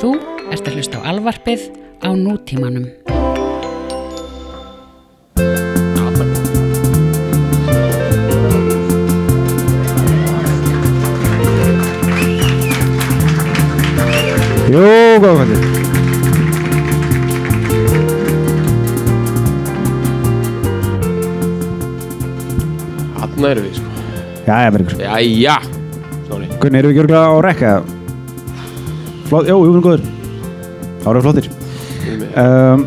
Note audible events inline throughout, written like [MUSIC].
Þú ert að hlusta á alvarpið á nútímanum. Jú, góða kvöldi Hanna erum við sko. Jæja, Bergur. Jæja. Snári Hvernig erum við gjörglega á rekka? Flott, jú, við erum góður. Árið flottir. Um,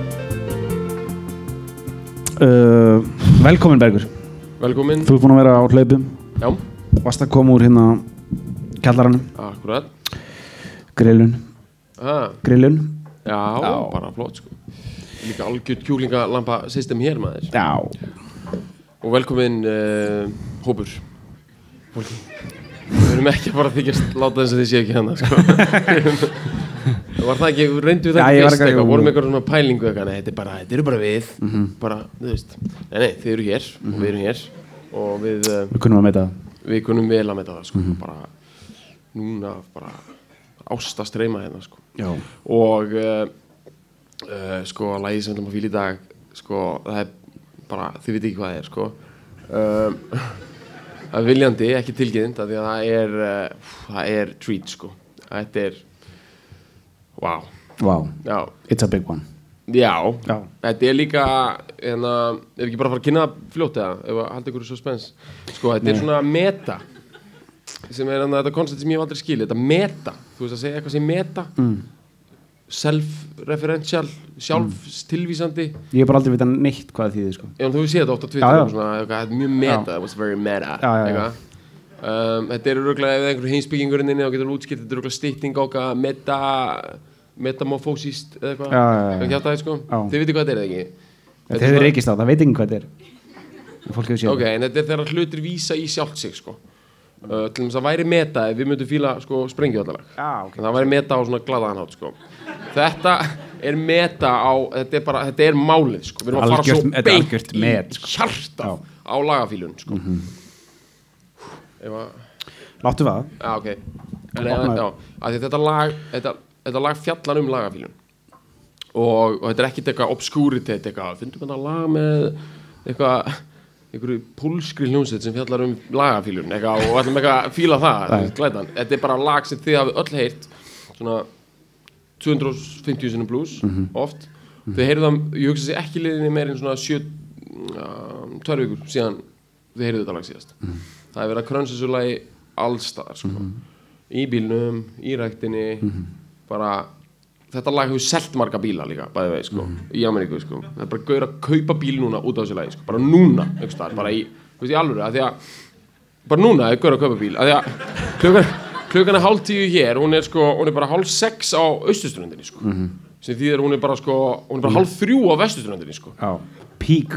uh, Velkomin Bergur. Velkomin. Þú ert búin að vera á hlaupum. Já. Vast að koma úr hérna kjallaranum. Akkurat. Grillun. Ah, Grillun. Já, bara flott sko. Líka algjörd kjúlingalampa system hér maður. Já. Og velkomin uh, hópur. Við erum ekki að fara að þykjast láta þess að þið séu ekki hana sko [LAUGHS] Var það ekki, reyndu það ekki fyrst eitthvað, vorum eitthvað svona pælingu eitthvað, nei, þetta er bara, þetta eru bara við, Mhm. bara, þú veist, nei, nei, þið eru hér og við erum hér og við, uh, Við kunnum að meita við kunum vel að meta það sko, Mhm. bara núna bara ásta streyma hérna sko. Já. Og uh, uh, sko lagið sem við ætlum að fíla í dag sko það er bara þið veit ekki hvað það er sko. [LAUGHS] Um, er viljandi ekki tilgjönd að það er uh, það er treat sko. Þetta er wow já. It's a big one. Já, Já. þetta er líka hérna, er ekki bara að fara að kynna það fljótt eða, ef að halda ykkur suspens sko, þetta er svona meta sem er hérna, þetta koncept sem ég hef aldrei skilið. Þetta meta, þú veist að segja eitthvað sem meta. Mm. self-referential sjálfstilvísandi. Ég hef bara aldrei vitað neitt hvað þýðir sko. Já, þú séð þetta oft á Twitter þetta er mjög meta, it was very meta. Um, þetta er röglega, ef einhver heimsbyggingurinn inni þá getur þú útskipt, þetta er röglega stytting á eitthvað meta, metamorfosist eða eitthvað, já. Eitthvað kjaftaði, sko. Þið veitir hvað þetta er eða ekki Þetta hefur svona- reykist á, það veit ekki hvað þetta er En Fólk hefur séð ok, en þetta er þegar hlutir vísa í sjálft sig sko. uh, til þess að væri meta ef við myndum fíla sko, sprengjuvallalag Já, ok. það væri meta á svona gladaðanhátt sko. þetta er meta á þetta er, bara, þetta er málið sko. við erum að fara svo beint í sko. hjarta Já. á lagafílun sko. ef að Láttu það ok en, Opnaðu. já, þetta lag þetta, þetta lag fjallar um lagafílun og, og þetta er ekkit eitthvað obscuritet eitthvað, finnum við þetta lag með eitthvað einhverju púlskri hljómsveit sem fjallar um lagafílun eitthvað og ætlum eitthvað að fíla það þetta er bara lag sem þið hafið öll heyrt svona 250 sinum blues Mhm. oft þið heyrðu það, ég hugsa sér ekki liðinni meir en svona 7 um, tvær vikur síðan þið heyrðu þetta lag síðast Mhm. það er verið að krönsa þessu lagi allstaðar sko. í bílnum, í ræktinni Mhm. Bara þetta lag hefur selt marga bíla líka bæði vegi sko, Mhm. í Ameríku sko. það er bara gaur að kaupa bíl núna út af þessu lagi sko. bara núna, einhvers staðar, bara í þú veist, í alvöru, að því að bara núna er gaur að kaupa bíl, að því að klukkan, klukkan er hálf tíu hér hún er, sko, hún er bara hálf sex á austurströndinni sko. sem þýðir hún er bara sko, hún er bara hálf þrjú á vesturströndinni sko. Já Pík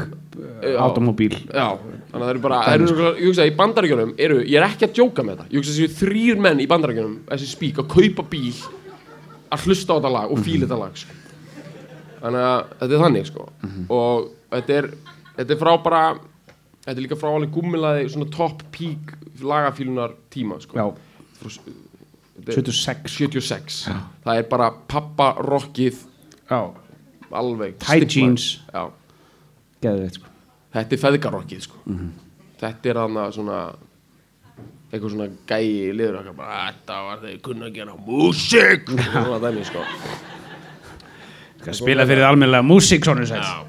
Já. Automóbíl Já, þannig að það eru bara, það eru, ég hugsa að í bandaríkjunum eru, ég er ekki að djóka með þetta, ég hugsa að þessi þrýr menn í bandaríkjunum, þessi spík, að kaupa bíl, að hlusta á þetta lag og fíla þetta lag, sko. Þannig að þetta er þannig, sko. Og þetta er, þetta er frá bara, þetta er líka frá alveg gúmilaði svona topp pík lagafílunar tíma, sko. Já Frá, þetta er 76 76. Það er bara pappa rockið Já alveg. Tight jeans. Sko þetta er feðgarokkið sko. þetta er hann að eitthvað svona gæi liður okkar bara þetta var þegar ég kunna að gera músík. Svona dæmi sko. Skal spila fyrir almennilega músík svona sætt já,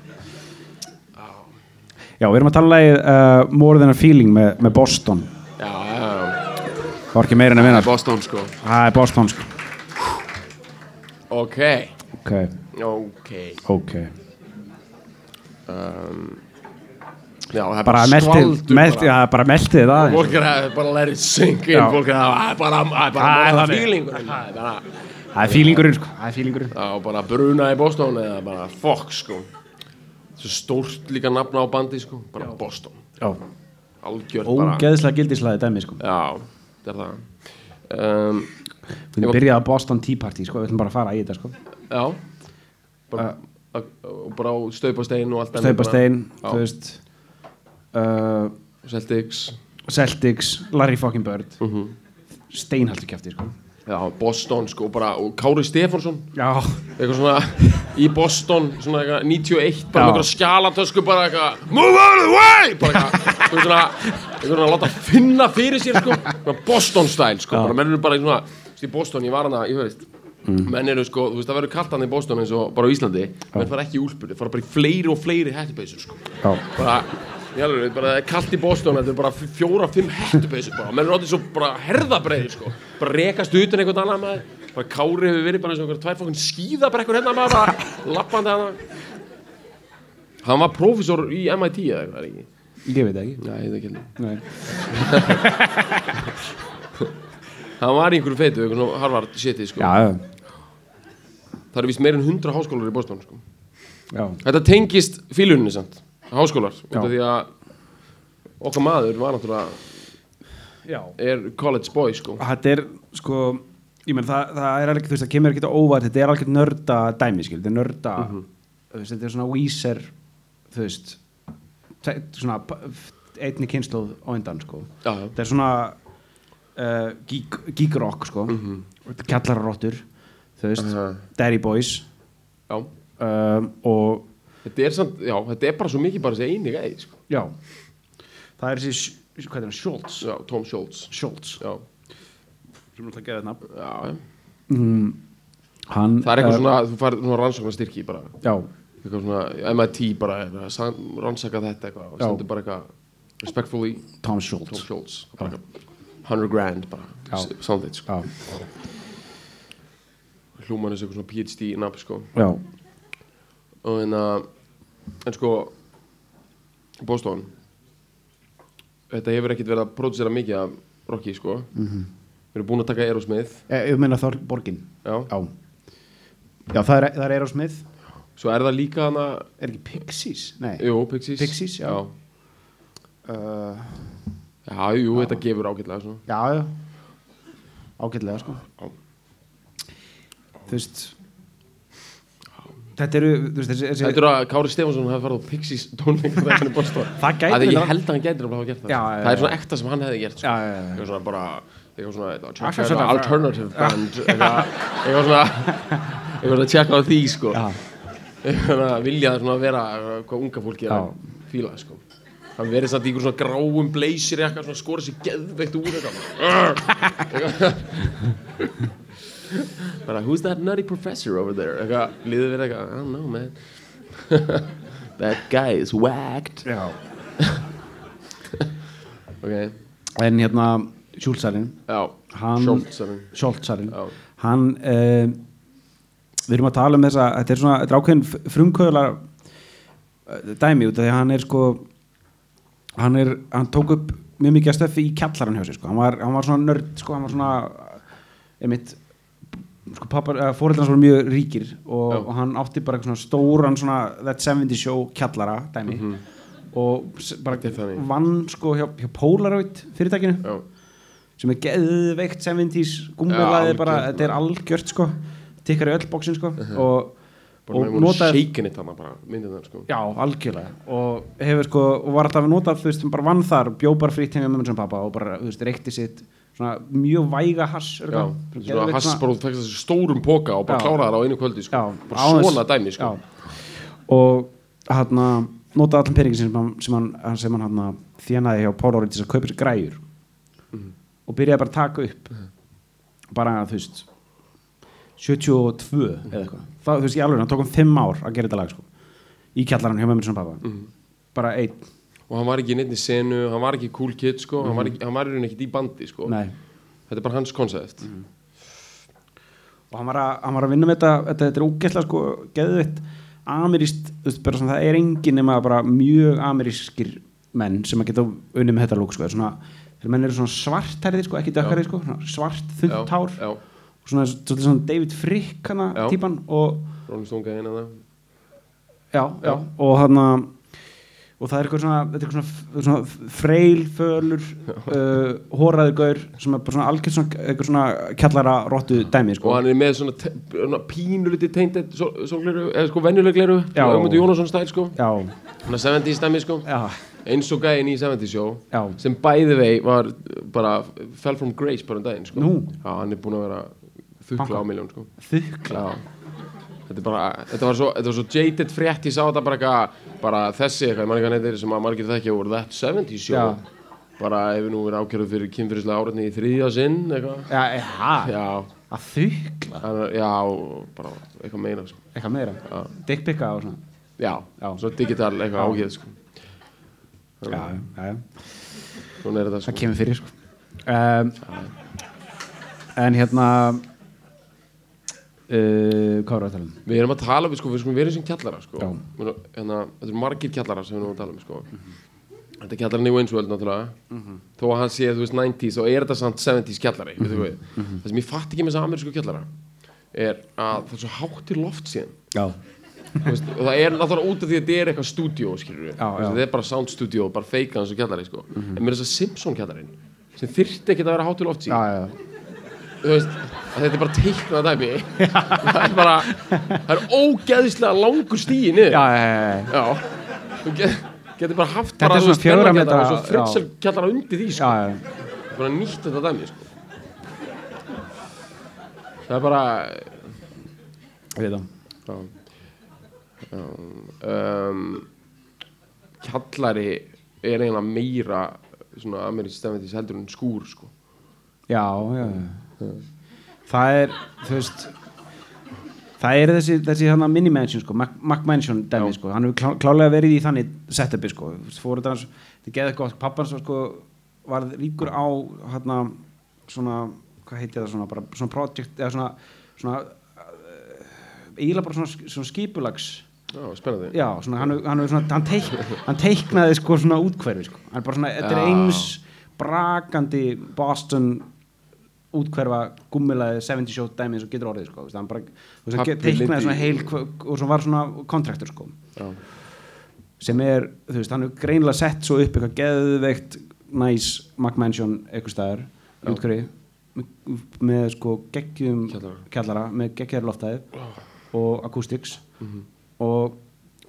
Já, við erum að tala lagið uh, More Than a Feeling með, með Boston. Já, já, já. Það var ekki meira en að vinna. Boston sko. Það er Boston sko. Ok, Ok, ok. Ok já, það er Bara já, bara meltið það fólk er að bara let it sink in fólk er að "Ah, bara, bara, Það er feelingurinn. Það er bara Það er feelingurinn sko. Er Já, bara bruna í Boston eða bara Fox sko. Stórt líka nafna á bandi sko. Bara Boston, Já. Algjört bara Ógeðslega gildislaði dæmi sko. Já, þetta er það. Um, Við erum byrjað á Boston Tea Party sko. Við ætlum bara að fara í þetta sko. Já. Bara, uh, bara á staupastein og allt Já. þú veist uh. Celtics. Celtics, Larry fucking Bird. Mhm. Steinhaldur kæfti sko. Já, Boston sko bara, og Kári Stefánsson. Já, eitthvað svona í Boston svona eitthvað 91 bara Já. með eitthvað skjalatösku bara eitthvað move out of the way! Bara eitthvað eitthvað svona eitthvað svona að láta finna fyrir sér sko. Boston style sko bara menn eru bara í svona í Boston ég var hana ég veist menn eru sko þú veist það verður kallt hann í Boston eins og bara á Íslandi. Menn fara ekki í úlpunni fara bara í fleiri og fleiri hættupeysur sko. Já, bara ég alveg, bara það er kallt í Boston þetta er bara f- fjóra, fimm hættupeysur bara. Menn eru áttið svo bara herðabreiðir sko. Bara rekast utan einhvern annan maður. Bara Kári hefur verið bara eins og einhver tvær fókun skíðabrekkur hérna maður bara lappandi hana hann var prófessor í MIT eða eitthvað er ekki? Ég veit ekki. Nei, það er ekki [LAUGHS] hann var í einhverju feitu, einhverjum svona Harvard shiti sko. Það eru vist meir en 100 háskólar í Boston sko. já, þetta tengist fílunni samt háskólar, út Já. af því að okkar maður var náttúrulega já. er college boy sko. Þetta er, sko, ég menn, það, það er alveg, þú veist, það kemur ekki á óvart, þetta er alveg nörda dæmi, skil, þetta er nörda, þú veist, þetta er svona víser, þú veist, svona einni kynnslóð á undan, sko. já, já. Þetta er svona uh, geek, geek rock, sko, mm -hmm. kjallararottur, þú veist, Aha. Daddy Boys, já. um, og Þetta er, samt, já, þetta er bara svo mikið bara þessi eini gæði sko. já, það er þessi, hvað er það, Schultz, já, Tom Schultz. Schultz, já, sem er alltaf að gefa þetta nafn. já. Mm, hann, það er eitthvað svona, þú fær svona rannsóknar styrki bara, Já, eitthvað svona MIT bara, er rannsaka þetta eitthvað og sendur bara eitthvað respectfully. Tom Tom Schultz. Schultz bara eitthvað 100 grand bara, samþitt sko. Já, hlúman er eitthvað svona PhD nafn sko. Já, og en að en sko Boston þetta hefur ekkert verið að pródusera mikið af Rocky sko Mhm. við erum búin að taka Aerosmith ég, ég meina Þor Borgin já. Já, já það er, er Aerosmith svo er það líka hana Er ekki Pixies? Jú, Pixies Pixies, já. uh, já jú, þetta gefur ágætlega svona. Já, já Ágætlega sko Já. Þú veist Þetta eru þú veist, þessi, Þetta er að Kári Stefánsson hafi farið á Pixies tónleika þessum í Boston. [LAUGHS] Það gæti Að ég verið- held að hann gæti að hafa gert það. Já, já, Það er svona ekta sem hann hefði gert sko. Já, já, já. Eitthvað svona bara Eitthvað svona out svona- Alternative band Eitthvað eitthvað svona [LAUGHS] Eitthvað svona check á því sko. Eitthvað svona vilja svona vera Hvað unga fólki er að fíla sko. Hann verið samt í einhver svona gráum blazer eitthvað svona skora sér geðveikt úr eitthvað [LAUGHS] bara who's that nutty professor over there? Eitthvað, liður við eitthvað, I don't know man. [LAUGHS] That guy is whacked. Já. [LAUGHS] Ok, En hérna Schultzarinn. Já, Hann- uh, Við erum að tala um þessa Þetta er svona Þetta er ákveðin frumkvöðlar dæmi út af því að hann er sko hann er hann tók upp mjög mikið að stöfi í kjallaran hjá sér sko. hann, var, hann var svona nörd sko. hann var svona einmitt sko, uh, fóreldrans voru mjög ríkir og, og hann átti bara eitthvað svona stóran svona That 70 Show kjallara dæmi. Og s- bara Þetta er þannig. vann sko hjá, hjá Polaroid fyrirtækinu. Já, sem er geðveikt 70s Já, gummilaði bara, þetta er algjört sko. Tikkar í öll bóksin sko. Og, bara og voru notaði shaken it hana bara, myndið það sko. Já, algjörlega. Og hefur sko, og var alltaf að nota þú veist, bara vann þar, bjó bara frýtt heim með mömmu sem pappa og bara, þú veist, reykti sitt svona mjög væga hass hass bara þú fækst þessu stórum póka og bara Já. kláraði það á einu kvöldi sko. Já, bara svona dæmi sko. Og hann notaði allan peningin sem hann, sem hann, hann, hann þjenaði hjá Polaroid til þess að kaupa sér græjur. Mhm. og byrjaði bara að taka upp. Bara, þú veist 72 eða eitthvað. Það, þú veist, í alveg, hann tók um 5 ár að gera þetta lag sko. í kjallarann hjá mömmu sem pappa Mhm. bara einn, og hann var ekki í neittni senu, hann var ekki cool kid sko, hann var, ekki, hann var í rauninni ekkert í bandi sko. Mhm. nei. Þetta er bara hans koncept og hann var að, hann var að vinna með þetta þetta, þetta er ógeðslega sko, geðvitt ameríst, þú veist, bara svona það er engin nema bara mjög amerískir menn sem að geta unni með þetta lúk sko, svona, þegar menn eru svona svartærið sko, ekki dökkari sko, svart þund hár. og svona, svona, svona David Frick hana típan og Rolling Stone gæðin að það já, já, og hann og það er eitthvað svona, er eitthvað svona, svona freil, fölur uh, hóraður gaur sem er bara svona algjörð svona, eitthvað svona kjallara rottu dæmi sko. og hann er með svona, pínuliti sólgleru, eða sko venjuleg gleru Já. Ögmundur Jónasson stæl sko. Hann er 70s stemmi sko. Já, eins og gæðin í 70s show já. sem bæði vei var bara fell from grace bara um daginn sko. Já, hann er búin að vera þukla Banka? á miljón sko. Þukla? Já Þetta, bara, þetta, var svo, þetta var svo jaded frétt, ég sá þetta bara eitthvað, bara þessi eitthvað, ég man ekki hvað neytir sem að margir þekkja úr That 70 Show, Já. bara hefur nú verið ákjörðu fyrir kynfyrirslega áreitni í þriðja sinn, eitthvað, já, já, já, að er- já, bara eitthvað meira, sko, eitthvað meira, dickpicka og svona? Já, svo digital eitthvað ákjörð, sko, já, já, já. er það sko, kemur fyrir sko. um, en hérna uh, hvað var það að tala um? við erum að tala við, sko, við skulum verið sem kjallara, sko, Já. Við erum- hérna, þetta eru margir kjallara sem við erum að tala um, sko, þetta er kjallarinn í Wayne's náttúrulega, þó að hann sé, þú veist, 90s, þá er þetta samt 70s kjallari, mm -hmm. við, það sem ég fatt ekki með þess að amerísku kjallara, er að það er svo hátt í loft síðan, já, veist, og það er náttúrulega út af því að þetta er eitthvað stúdíó við, Já, já. þetta er bara sound studio bara feika hans og kjallari sko. en mér er þess að Simpson kjallarinn sem þyrfti ekki að vera hátil oft já, síðan já, þú veist, að þetta er bara teiknað dæmi [LAUGHS] það er bara það er ógeðislega langur stíi niður já, þú get, getur bara haft Þetta bara er svona Benna kjallara metra- fritsel kjallara undir því sko. já, já. bara nýtt þetta dæmi sko. það er bara ég veit það um, kjallari er eiginlega meira svona amerísk stefnendis heldur en skúr sko. Já, já, já. Það er, þú veist Það er þessi, þessi hana mini-mansion sko, Mac- Mac-mansion Já. sko, hann hefur klá, klálega verið í þannig setupi sko, hans, þetta geði gott, pappans var sko, ríkur á hérna, svona, hvað heiti það svona, bara svona project, eða svona, svona, uh, eiginlega bara svona, svona skipulags, Já, spennandi. Já, svona, hann, hann, hann, svona, hann, teik, hann teiknaði sko svona útkverfi sko, hann er bara svona, þetta er eins brakandi Boston útkverfa gummilaði 70 show dæmi eins og getur orðið sko, hann bara teiknaði svona heil og svo var svona kontraktur sko Já. sem er, þú veist, hann er greinilega sett svo upp eitthvað geðveikt næs McMansion eitthvað staðar útkverfi með, sko geggjum Kjallara. kjallara með geggjari loftæði og acoustics Mhm. og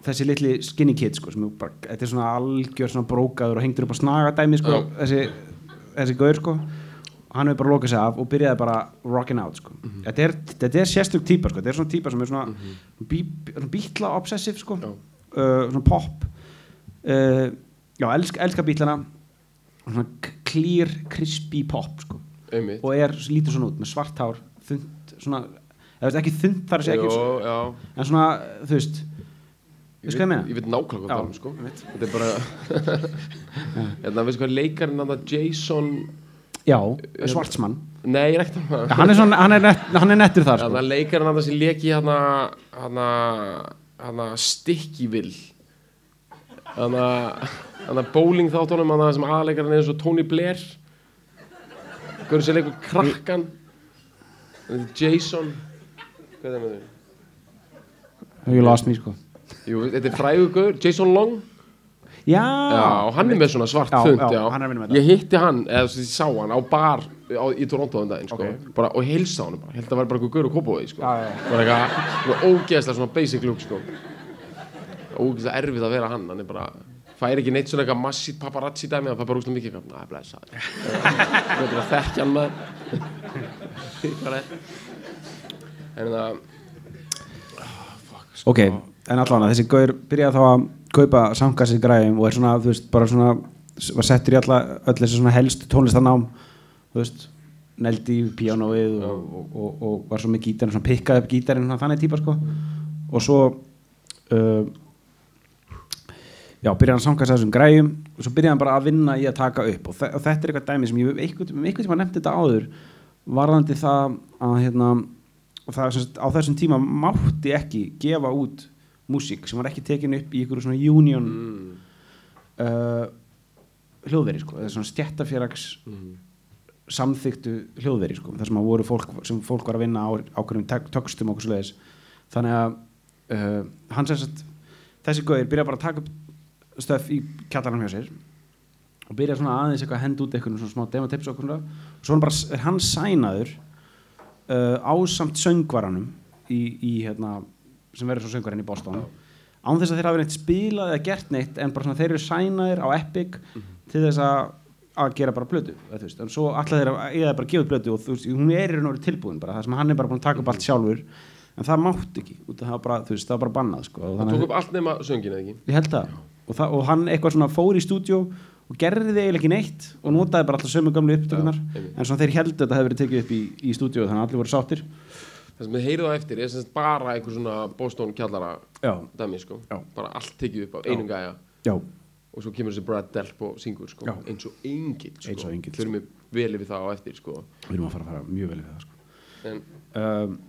þessi litli skinny kid sko, sem er bara, þetta er svona algjör svona brókaður og hengtur upp á snagadæmi sko, Já. þessi, þessi gaur sko hann hefur bara lokað sig af og byrjaði bara rockin' out sko. Mhm. þetta er, þetta er sérstök típa sko. þetta er svona típa sem er svona, bí, svona bítla obsessive sko. Uh, svona pop uh, já, elsk, elska bítlana svona clear, crispy pop sko. og er, lítur svona út með svart hár þund, svona, eða ekki þund þar að segja ekki, Jó, en svona, þú veist Ég veit, ég veit nákvæmlega hvað það um sko. Þetta er bara [LAUGHS] Hérna, veistu hvað leikarinn að Jason já, svartsmann Nei, ég er ekkert ja, hann, er svona, hann, er nett, hann er nettur þar sko. leikarinn að sem leki hérna Hérna Hérna Stickyville Hérna Hérna bowling þáttunum Hérna sem aðleikarinn er eins og Tony Blair. Hverju sem leikur krakkan Jason. Hvað er það með þau? you lost me sko? Jú, þetta er frægugur, Jason Long já, Já, hann er með svona svart fund Ég hitti hann, eða ég sá hann á bar á, í Toronto um daginn, sko. Ok. bara, og heilsa hann bara, held að það var bara eitthvað gaur og kópavegi, sko. Bara eitthvað, ógeðslega svona basic look, sko. Ógeðslega erfið að vera hann, hann er bara fær ekki neitt svona eitthvað massít paparazzi dæmi það fær bara úrslega mikið næ, blessa það er bara að þekkja hann með Hvað er en það ok, en allan þessi gaur byrjaði þá að kaupa samkassi græðum og er svona, þú veist, bara svona var settur í alla, öll þessi svona helst tónlistanám, þú veist neldi í píanóið og, og, og, og var svo með gítarinn, svona pikkaði upp gítarinn þannig típa sko. Og svo uh, já, byrjaði hann að samkassa þessum græjum og svo byrjaði hann bara að vinna í að taka upp. Og, þe og þetta er eitthvað dæmi sem ég hef einhvern einhvern tíma nefndi þetta áður varðandi það að hérna það sem á þessum tíma mátti ekki gefa út músík sem var ekki tekin upp í ykkur svona union mm, uh, hljóðveri sko, eða svona stjættafélags mm, samþyktu hljóðveri sko, þar sem að voru fólk sem fólk var að vinna á ákveðum tökstum og okkur svoleiðis. Þannig að uh, hann sem sagt þessi gauðir byrja bara að taka upp stöf í kjallarnum hjá sér og byrja svona aðeins eitthvað að henda út eitthvað svona smá demotips og okkur svona. Og svo er hann bara, er hann sænaður uh, ásamt söngvaranum í, í hérna sem verður svo söngvarinn í Boston. Án þess að þeir hafa neitt spilað eða gert neitt en bara svona þeir eru sænaðir á Epic til þess að að gera bara blödu en svo alltaf þeir að eða bara gefa blödu og þú veist, hún er í raun og veru tilbúin bara, það sem hann er bara búin að taka upp allt sjálfur en það mátt ekki, það var bara, veist, það var bara bannað sko, þannig tók upp allt nema söngin eða ekki? Ég held það. Og, það, og hann eitthvað svona fór í stúdjó og gerði eiginlega ekki neitt og notaði bara alltaf sömu gamlu upptökunar en svona þeir heldur að þetta hefði verið tekið upp í, í stúdjó þannig að allir voru sáttir það sem við heyrið á eftir er sem sagt bara einhver svona Boston kjallara já, dæmi sko. Já. bara allt tekið upp á einum gæja. Og svo kemur þessi Brad Delp og syngur sko. Eins og engill sko. Eins og engill, þurfum við vel yfir það á eftir sko. Við erum að fara að fara mjög vel við það sko. en um,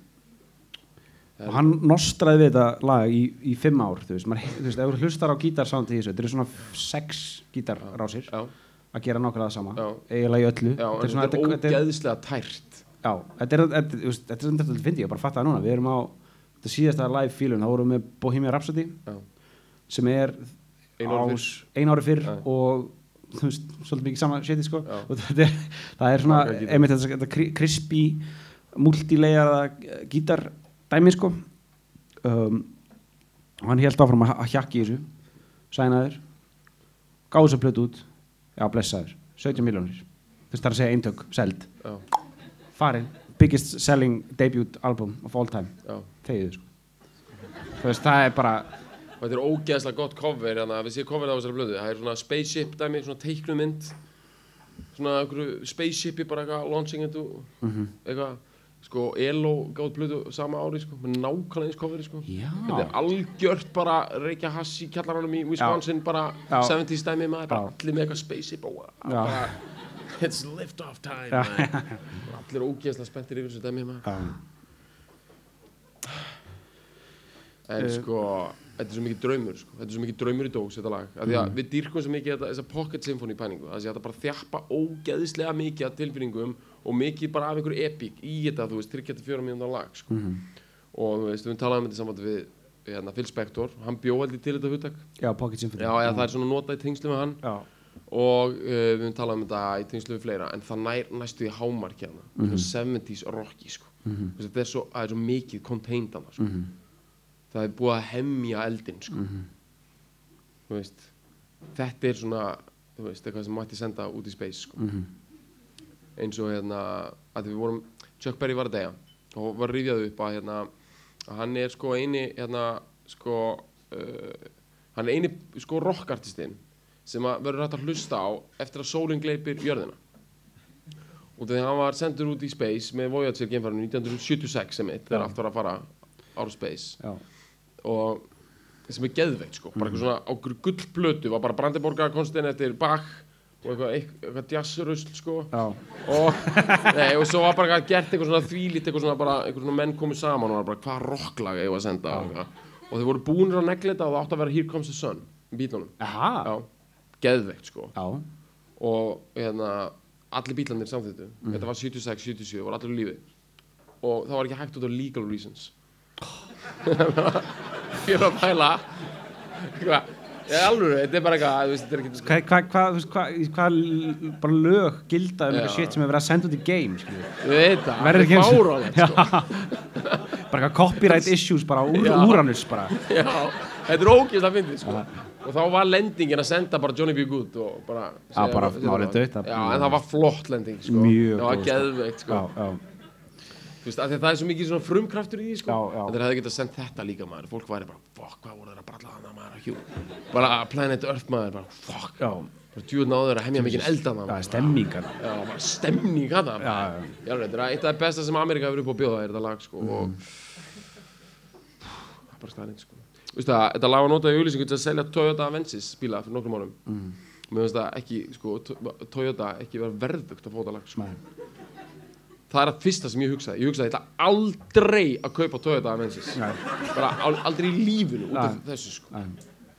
og hann nostraði við þetta lag í, í fimm ár þú veist, maður, þú veist, ef þú hlustar á gítarsánd í þessu þetta eru svona sex gítarrásir að gera nákvæmlega það sama eiginlega í öllu. Já þetta er er ógeðslega tært já, þetta er þetta, veist, þetta fyndi ég bara fatta það núna, við erum á þetta síðasta live fílun, þá vorum við Bohemian Rhapsody já, sem er Einu ári á- einu ári fyrr og þú veist, svolítið mikið sama shiti sko. Já. og þetta er, það er svona einmitt þetta, þetta kri- crispy multilegara gítar dæmi sko. Um, og hann held áfram að, að hjakki þessu. Sænaður. Gáði þessu plötu út. Já, blessaður, 17 miljónir þú veist það er að segja eintök, seld já, farin, biggest selling debut album of all time. Já. Þegiðu sko. Þú veist, það er bara og þetta er ógeðslega gott cover hérna, við séum cover á þessari blödu. Það er svona spaceship dæmi, svona teiknu mynd svona spaceshipi bara eitthvað launching into Mhm. eitthvað, sko Elo gátt blödu sama ári, sko, með nákvæmlega eins coveri, sko Já. þetta er algjört bara reykja hass í kjallaranum í Wisconsin bara Já. 70s dæmi maður, bara Já. allir með eitthvað og Já. bara it's lift off time Já. [LAUGHS] allir ógeðslega spenntir yfir þessu dæmi maður En Eh, sko, þetta er svo mikið draumur sko. Þetta er svo mikið draumur í dós, þetta lag Mm. við dýrkum svo mikið þessa pocket symphony pæningu Þessi að þetta bara þjappa ógeðislega mikið tilfinningum Og mikið bara af einhverju epík í þetta, þú veist, 34 mínúndar lag sko. Mhm. Og þú veist, við talaðum um þetta saman við hérna, Phil Spector Hann bjó heldur til þetta hugtak já, Pocket Symphony Já, eða það er svona notað í tengslu með hann já, Og uh, við talaðum um þetta í tengslu við fleira En það nær næstu í hámarki hana Mhm. Svona 70s rocki, sko mm -hmm. Þetta er svo, það er svo mikið contained hana, sko Mhm. það er búið að hemja eldin sko. þú veist þetta er svona þú veist, eitthvað sem mætti senda út í space sko. Mhm. eins og hérna að við vorum, Chuck Berry var að deyja og var rifjað upp að hérna að hann er sko eini hérna sko uh, hann er eini sko rockartistinn sem að verður hægt að hlusta á eftir að sólinn gleipir jörðina. Og þegar hann var sendur út í space með Voyager geimfarinu 1976 sem mitt, þegar allt var að fara of space. Já, og sem er geðveikt sko bara eitthvað svona á gullplötu var bara Brandenborgar konstin eftir Bach og eitthvað, eitthvað, eitthvað jazzrusl sko. Og, [LAUGHS] nei, og svo var bara eitthvað gert eitthvað svona þvílít eitthvað svona bara eitthvað svona menn komið saman og var bara hvað rocklag eigum að senda? Og, eitthvað. og þeir voru búinir að negla þetta og það átti að vera Here Comes the Sun í bílunum geðveikt sko. Já, og hérna allir bílarnir samþýttu þetta var 76, 77, voru allir lífi. Og það var ekki hægt út af legal reasons. [LAUGHS] Fyrir að pæla. Hvað, ég alveg, þetta er bara eitthvað þú veist, þetta er ekki hvað hva, hva, þú veist, hva, bara lög gilda um eitthvað shit sem er verið að senda út í game verður ekki eins fáránlegt sko. bara eitthvað copyright issues bara úr, úranus bara já, þetta er ógæst að fyndi sko. og þá var lendingin að senda bara Johnny B. Good og bara Já, bara dautt, það- já, en það var flott lending sko. Það var sko. geðveikt sko. Veist, að það er svo mikið frumkraftur í því sko. Já. en þeir hefði getað sendt þetta líka maður fólk væri bara, fuck, hvað voru þeir að bralla hana maður hjú. bara Planet Earth maður bara, já, bara djúð náður að hemja mikið eldan það er stemming hana. já, bara stemning hana já, já, Já, þetta er eitt af það besta sem Amerika hefur upp á að bjóða er þetta lag sko Mm. og það er bara staðrind sko það, þetta lag var notað í auðlýsingu til að selja Toyota Avensis bíla fyrir nokkrum árum mm. Mér finnst það ekki, sko, To- Toyota ekki vera verðugt að fóta lag sko. Nei. Það er að fyrsta sem ég hugsaði. Ég hugsaði, ætla aldrei að kaupa Toyota Avensis. Bara al- aldrei í lífinu út af þessu sko. Nei.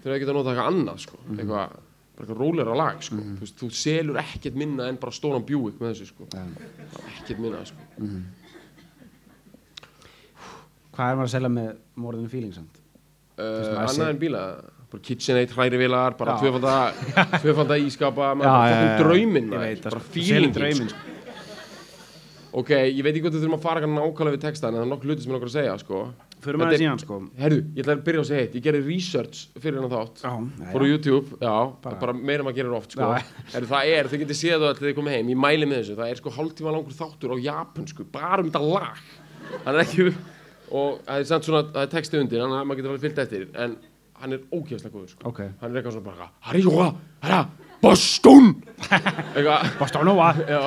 Þegar það geta notað eitthvað annað sko. Eitthvað, bara eitthvað rólera lag sko. Þú, veist, þú selur ekkert minna en bara stóran bjúik með þessu sko. Nei. Ekkert minna sko. Hvað er maður að selja með feelings samt? uh, annað en bíla. Bara KitchenAid, hrærivilar, bara tvöfanda tvöfanda [LAUGHS] ískapa, bara veit það, bara sko. feeling Selur drauminn, sko. Ok, ég veit ekki hvað þú þurfum að fara nákvæmlega við textan en það er nokkuð hluti sem ég nokkur að segja sko. Fyrir maður síðan sko herru, ég ætla að byrja að segja eitt ég gerði research fyrir hennar þátt Já, fór á YouTube, já, bara, Bara- meira maður gerir oft sko. Já. herru, það er, þau getið séð það allir þið komið heim ég mæli með þessu, það er sko hálftíma langur þáttur á japansku, bara um þetta lag hann er ekki og það er samt svona, það er texti undir þannig að maður getur alveg fyllt eftir en hann er ógeðslega góður sko. Ok hann er eitthvað svona bara Harijóa, herra, Boston eitthvað Bostonova Já,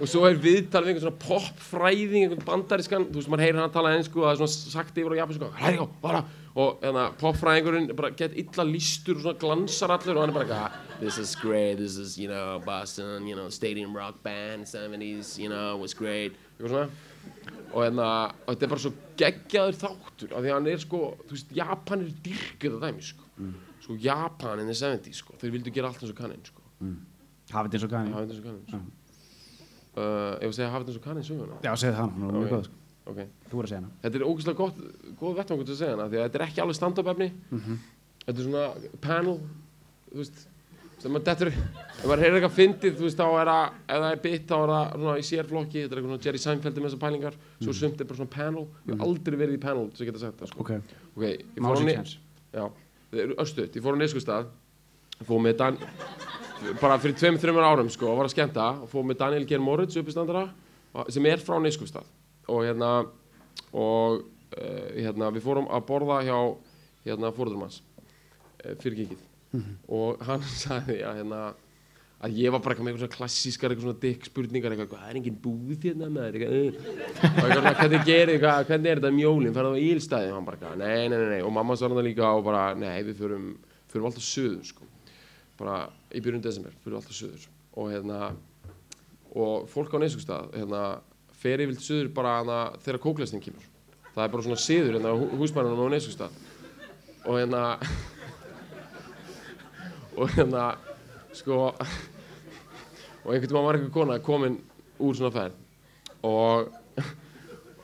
og svo er viðtal við einhvern svona popfræðing, einhvern bandarískan, þú veist, maður heyrir hann að tala einsku og það er svona sagt yfir á japansku, hæri, bara, og hérna, popfræðingurinn bara gett illa lístur og svona glansar allur og hann er bara eitthvað, this is great, this is, you know, Boston, you know, stadium rock band, 70s, you know, was great, eitthvað svona, og hérna, og þetta er bara svo geggjaður þáttur, af því að hann er sko, þú veist, Japan er dyrkuð að dæmi, sko, sko, Japan in the 70s, sko, þeir vildu gera allt eins og kannin, sko, Hafið eins og gæni hafið eins og kannin, sko. Uh, ef við segja hafið eins og kannin söguna? Já, segðu það, hún er mjög Ok. góð sko. ok, Þú voru að segja hana. Þetta er ógeðslega gott góð vettvangur til að segja hana því að þetta er ekki alveg stand-up efni þetta er svona panel þú veist sem maður dettur ef maður heyrir eitthvað fyndið þú veist þá er það ef það er bit þá er það svona í sérflokki þetta er eitthvað svona Jerry Seinfeld með þessar pælingar. Svo sumt er bara svona panel. Ég hef aldrei verið í panel sem geta sagt það sko. Ok. Ok, ég fór ne- chance. Já, östuðt, ég fór á neskustad fór með Dan bara fyrir tveim, þreimur árum sko og var að skemmta og fór með Daniel Geir Moritz uppistandara sem er frá neskustad og hérna og uh, hérna við fórum að borða hjá hérna fóröldurum hans uh, fyrir kikið og hann [LAUGHS] sagði að hérna að ég var bara eitthvað með eitthvað klassískar eitthvað svona dick spurningar eitthvað, það er engin búð hérna með eitthvað, uh. og eitthvað hvernig gerir eitthvað, hvernig er þetta jólin, ferðu á ílstæði og hann bara, eitthvað, nei, nei, nei, og mamma svarði það líka og bara, nei, við förum, förum alltaf söður, sko, bara í byrjun desember, förum alltaf söður og hérna, og fólk á neysugstað, hérna, fer yfir söður bara hana, þegar kóklestin kemur, það er bara svona siður hérna á hú- húsmænunum á neysugstað og hérna, [LAUGHS] og hérna, sko og einhvern veginn var einhver kona komin úr svona ferð. Og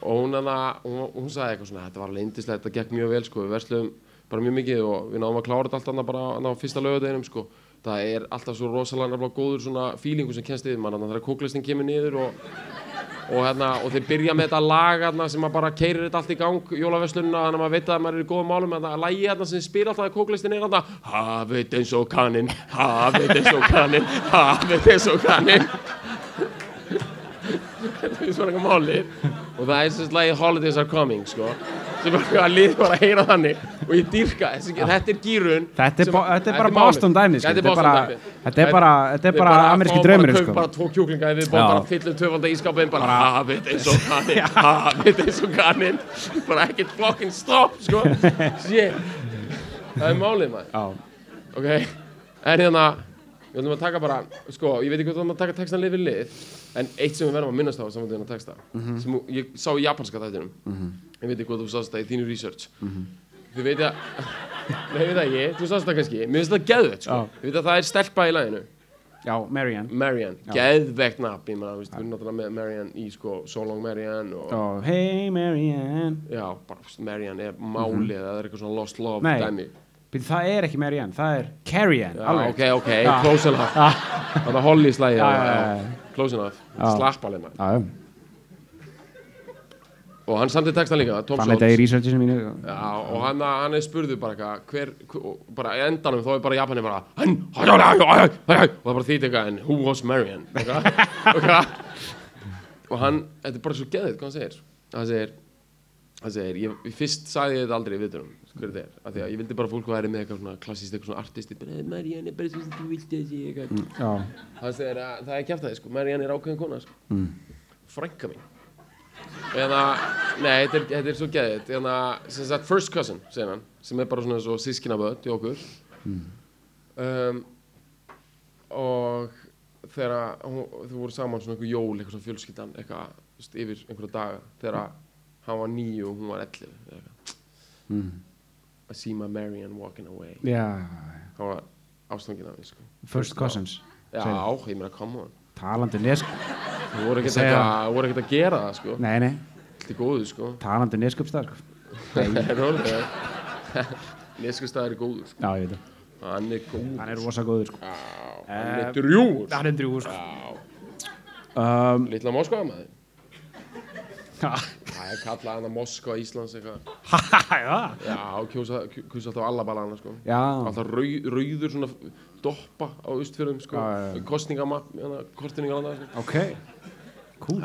og hún hana, hún, hún sagði eitthvað svona þetta var alveg indislegt, þetta gekk mjög vel sko. Við versluðum bara mjög mikið og við náðum að klára þetta allt annað bara á fyrsta lögadeginum sko. Það er alltaf svo rosalega góður svona feelingu sem kennst yfir mann, þannig að þegar kóklistin kemur niður og og, hérna, og þeir byrja með þetta lag hérna, sem að bara keirir þetta allt í gang jólaverslunina, þannig að maður veit að maður er í góðum málum hérna, lagi hérna sem spyr alltaf að kóklistin er hérna hafið eins og kannin hafið eins og kannin hafið eins og kannin [LAUGHS] þetta er svona eitthvað málið. Og það er sem sagt lagið Holidays are coming sko sem er að lið bara að heyra þannig og ég dýrka, þetta er gýrun Þetta er, sem- þetta er bara. Boston dæmi sko. Þetta er er bara, er bara, þetta er Við bara ameríski fá draumurinn bara, sko. bara tvo kjúklinga við bóðum bara fyllum tvöfalda ískapin bara hafið eins og kannin hafið eins og kannin bara ekkert fucking stopp sko. Shit. Það er málið maður. Ok. En hérna við ætlum að taka bara sko ég veit ekki hvað við ætlum að taka textan lið við lið en eitt sem við verðum að minnast á saman þennan texta sem ég sá í japanska þættinum ég veit ekki hvað þú sást það í þínu research. Þið veit að nei ég veit það ekki þú sást það kannski. Mér finnst það geðvett sko. Þið veit að það er stelpa í læginu já, Marianne. Marianne, geðvegt nafn ég meina, við erum náttúrulega með Marianne í sko So Long Marianne og Og hey Marianne. Já, bara þú Marianne er málið eða það er eitthvað svona lost love Nei. dæmi. Það er ekki Marianne, það er Carrie-Anne alveg. ok, ok, close enough. Það er Holly slæði Já, já, já. close enough, slapp alveg maður. Og hann samtið textan líka, Fann þetta í researchinu mínu já, og hann, hann er spurðu bara hver, bara endanum þá er bara Japani bara hann, og það er bara þýtt eitthvað en who was [LAUGHS] eitthvað. og hann, þetta er bara svo geðið hvað hann segir. Hann segir, hann segir ég, fyrst sagði ég þetta aldrei í viðtunum hver þetta er, af því að ég vildi bara að fólk væri með eitthvað svona klassíst, eitthvað svona "Eh, Marianne er bara svo sem þú vildi þessi eitthvað. Já, hann segir að það er kæft það sko, Marianne er ákveðin kona sko. Mm. frænka mín eða, nei, þetta er, þetta er svo geðið eða, sem sagt, first cousin, hann sem er bara svona svo sískinaböð í okkur. Um, og þegar þau voru saman svona einhver jól, eitthvað svona fjölskyldan eitthvað, þú veist, yfir einhverja daga þegar hann var níu og hún var eitthvað. Mm. I see my Marianne walking away. Já. Hann var ástfangin af því sko. First Cousins já, ég meina, come on Talandi nesk Þú voru ekkert voru ekkert að gera það sko. Nei, nei, góðu sko. Talandi neskupstað sko. [LAUGHS] Neskustæður er góður sko. Já, ég veit það. Hann er góður. Hann er rosa góður sko. Já, Hann er Eh, drjúur Hann er drjúgur sko. Um, Lilla Moskva maður. Það er kallað hana Moskva Íslands eitthvað. Já, Já, kjósa, kjósa alltaf alla balana sko. Já, Alltaf rauð, rauður svona doppa á austfjörðum sko já. Kostningamapp, hérna, sko. ok. Cool.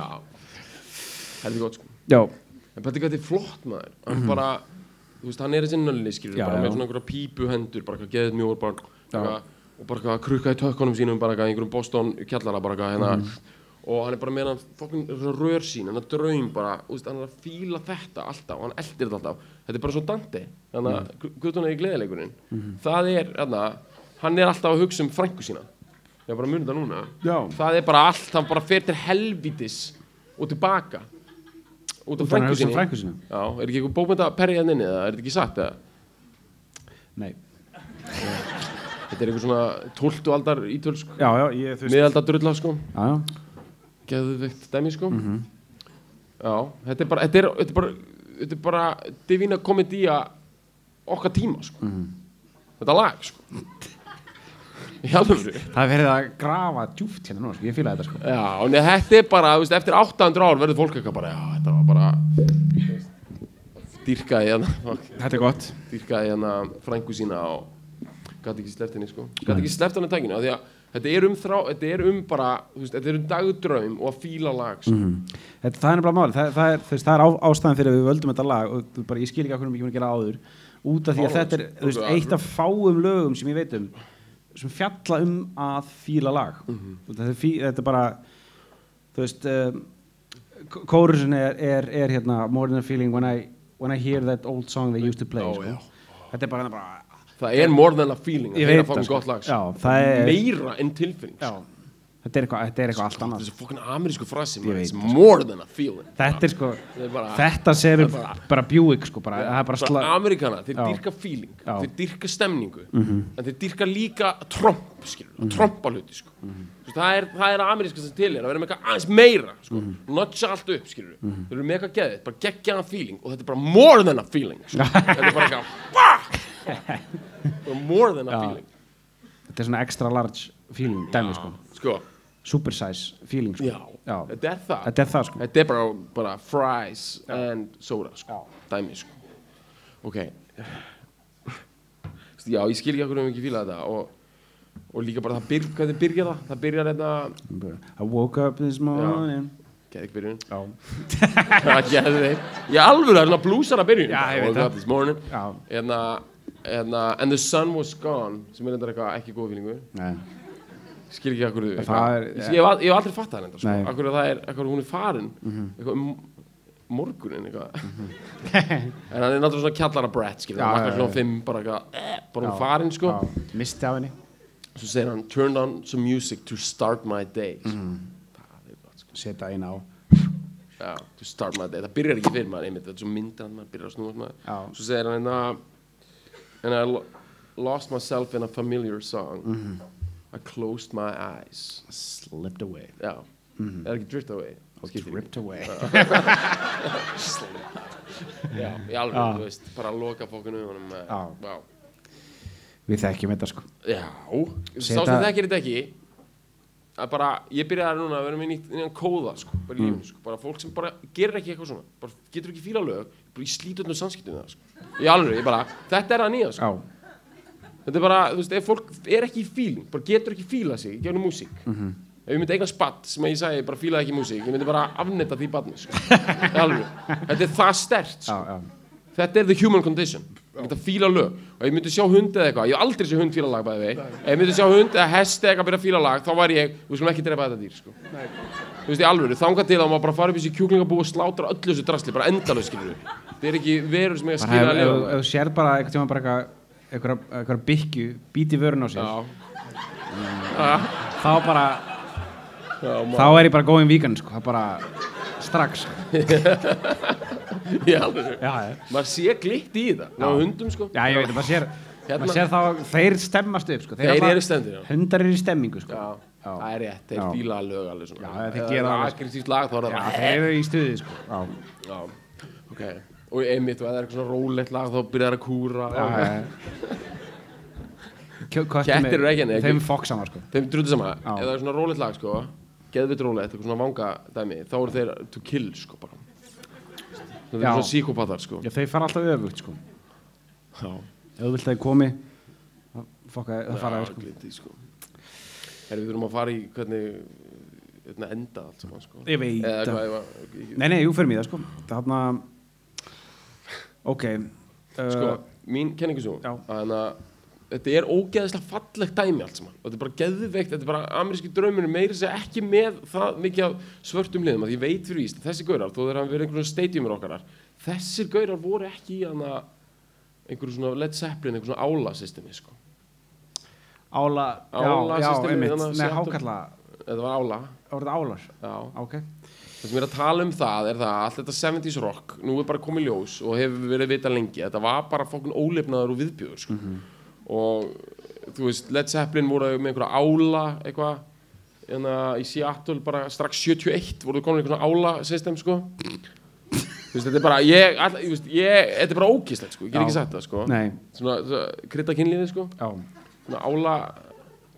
Heldur gott sko. Já, En þetta er flott maður. Hann bara, þú veist, hann er þessi nölli skilur. Já, bara með svona einhverja pípu hendur bara geðið bara eitthvað, og bara að krukka í tökkunum sínum bara einhverjum Boston kjallara bara hérna. Mhm. og hann er bara með hann fokkin rör sín hann draum bara, veist, hann er að fíla þetta alltaf og hann eldir þetta alltaf. Þetta er bara svo Dante, þannig að Mhm. Guðtuna í gleðileikurinn, það er hérna, hann er alltaf að hugsa um frængu sína ég er bara að muni það núna Já. það er bara allt, hann bara fer til helvítis og tilbaka út af frængu að sinni frænku sína? Já, er ekki eitthvað bókmynda perri hann inni eða er þetta ekki satt eða? nei Þetta er eitthvað svona 12. aldar ítölsk já, já, ég, þú veist miðaldar drulla sko já, já, geðveikt dæmi sko Mhm. Já, þetta er bara þetta er, þetta er bara, þetta er bara divina komedía okkar tíma sko Mhm. Þetta lag sko það er verið að grafa djúft hérna núna, sko, ég fíla þetta sko. Já, en þetta er bara, veist, eftir 800 ár verður fólk eitthvað bara, já, þetta var bara dýrkaði hérna þetta er gott. Dýrkaði hérna frængu sína og gæti ekki sleppt henni sko. Gæti ekki sleppt henni tækinu af því að þetta er um þrá þetta er um bara veist þetta er um dagdraum og að fíla lag sko. þetta, það er nefnilega máli, það, það er, þú veist, það er á, ástæðan fyrir að við völdum þetta lag og bara, ég skil ekki hvað við ekki búin að gera áður. Út af því að þetta er sko. þú veist, eitt af fáum lögum sem ég veit um sem fjalla um að fíla lag Mhm. þetta, er fí, þetta er bara þú veist um, kórusin er, er, er hérna more than a feeling when I, when I hear that old song they used to play Ó, sko. já. þetta er bara, bara það er more than a feeling að heyra það, fokkin sko. gott lag sko. Meira en tilfinning já, sko. Þetta er eitthvað, þetta er eitthvað allt annað þessi fokkin amerísku frasi it's more than a feeling þetta er sko er bara- þetta er bara- bara Buick sko bara, það er bara bara sla Amerikana, þeir Já. dyrka feeling. Mhm. þeir dyrka stemningu en þeir dyrka líka tromp skilur, mm trompa hluti sko. Mhm. Þú veist, það er, það er ameríska sem til er að vera með eitthvað aðeins meira sko. Mhm. notcha allt upp skilur þeir eru með eitthvað geðið, bara geggjaðan feeling og þetta er bara more than a feeling sko. [LAUGHS] þetta er bara eitthvað fuck [LAUGHS] more than a feeling þetta er svona extra large feeling dæmi sko sko, super size feeling sko. Já, Já. þetta er það. Þetta er það sko. Þetta er bara, bara fries and soda sko. dæmi sko. ok. Já, ég skil ekki okkur um ekki fíla þetta og, og líka bara það byrj, hvað þið byrja það? Það byrjar hérna I woke up this morning. Geði ekki byrjun. Já, ég alveg er hérna blúsara byrjun. Já, ég veit Woke up this morning. Já, hérna, hérna and the sun was gone sem er þetta eitthvað ekki góð fílingu nei skil ekki Það er- ég, hef aldrei það okkur það er, okkur hún er farin. Mhm. eitthvað um morgunin eitthvað. En hann er náttúrulega svona kjallara brett skilur, Já, hann vaknar klokkan fimm bara eitthvað, eh, bara hún Já, farin sko. misti af henni. Svo segir hann, turned on some music to start my day. Mhm. það gott sko. Setja eina á. Já, to start my day, það byrjar ekki fyrir maður einmitt, þetta er svo myndir hann, maður byrjar að snúa svo segir hann hérna and I lo lost myself in a familiar song. Mhm. I closed my eyes. Slipped away. Já, er ekki drift away. Skiptir ekki. ripped away. [LAUGHS] [LAUGHS] Já, í alveg, Já. þú veist, bara að loka fókunu honum með, Já. já, við þekkjum þetta sko. Já, sá Seta- sem þekkir þetta ekki, að bara, ég byrjaði núna að vera með nýtt, nýjan kóða, sko, bara í lífinu, sko, bara fólk sem bara gerir ekki eitthvað svona, bara getur ekki fíla lög, bara í slítöndum samskiptum við það, sko, í alveg, ég bara, þetta er að nýja, sko, já, þetta er bara, þú veist, ef fólk er ekki í fíling, bara getur ekki fíla sig, í gegnum músík, Mhm. ef ég myndi eigna spatt sem ég sagði, bara fílaði ekki músík, ég myndi bara afnetta því barni, sko, alveg, [LAUGHS] þetta er það stert, já, sko, já Þetta er the human condition. Ég myndi að fíla lög. Og ég myndi sjá hund eða eitthvað Ég hef aldrei sé hund fíla lag bæði vei Ef ég myndi sjá hund eða hest eða eitthvað byrja fíla lag Þá væri ég, við skulum ekki drepa þetta dýr sko. Þú veist, í alvöru, þangað til að maður bara fara upp í þessi kjúklingabú og slátra öllu þessu drasli Bara endalaus, skilur við Það er ekki verur sem ég að skilja ef að lifa. ef þú sér bara eitthvað tíma bara eitthvað byggju, bíti vörun á sér. Já, þá bara, já, þá er ég bara góðin víkan sko, það bara strax. Já, Maður sé glitt í þetta Ná hundum, sko. Já, ég veit, maður sér Hérna- maður sér þá, þeir stemmast upp sko. Þeir alltaf- eru stendir, já. hundar eru í stemmingu sko. Já, Já. það er rétt, þeir fíla lög alveg svona. Já, þeir gera það það þeir eru í stuði sko. já, Já, ok Og einmitt, og það er eitthvað svona rólegt lag þá byrjar það að kúra já, já. Kettir eru ekki, nei, þeim ekki- foksama sko. Þeim drullu sama, Já. ef það er svona rólegt lag sko Geðvitt rólegt, eitthvað svona vanga dæmi Þá eru þeir to kill sko bara Já. er svona síkopatar sko Já, þeir fara alltaf öfugt sko já, Ef þú vilt að þið komi það fokka það fara já, sko. glindi sko Herri, við þurfum að fara í hvernig enda allt saman sko Ég veit Eða það. Nei, nei, jú fyrir mig það sko Þarna Ok uh, sko, mín kenningu svo Já. að þetta er ógeðislega fallegt dæmi allt saman og þetta er bara geðveikt, þetta er bara ameríski drauminu meira sem ekki með það mikið af svörtum liðum að ég veit fyrir víst að þessi gaurar, þó þeir hafa verið einhvern stadiumir okkar þessir gaurar voru ekki í einhverju svona Led Zeppelin, einhverju svona ála systemi sko. Ála Ála Já, já, einmitt Seattle. hákalla þetta var ála Það voru álar já. Ok það sem ég er að tala um það er það að allt þetta 70s rock, nú er bara komið ljós og hefur verið vita lengi, þetta var bara fokkun ólefnaður og viðbjöður sko. og þú veist, Led Zeppelin voru með einhverja ála eitthvað hérna í Seattle bara strax 71 voru komin einhverja ála system sko. Þú veist, þetta er bara ég, all, ég, veist, ég þetta er bara ógíslegt sko, ég get ekki sagt það sko. Nei. Svona, svona krydda kynlífi sko. Já, svona ála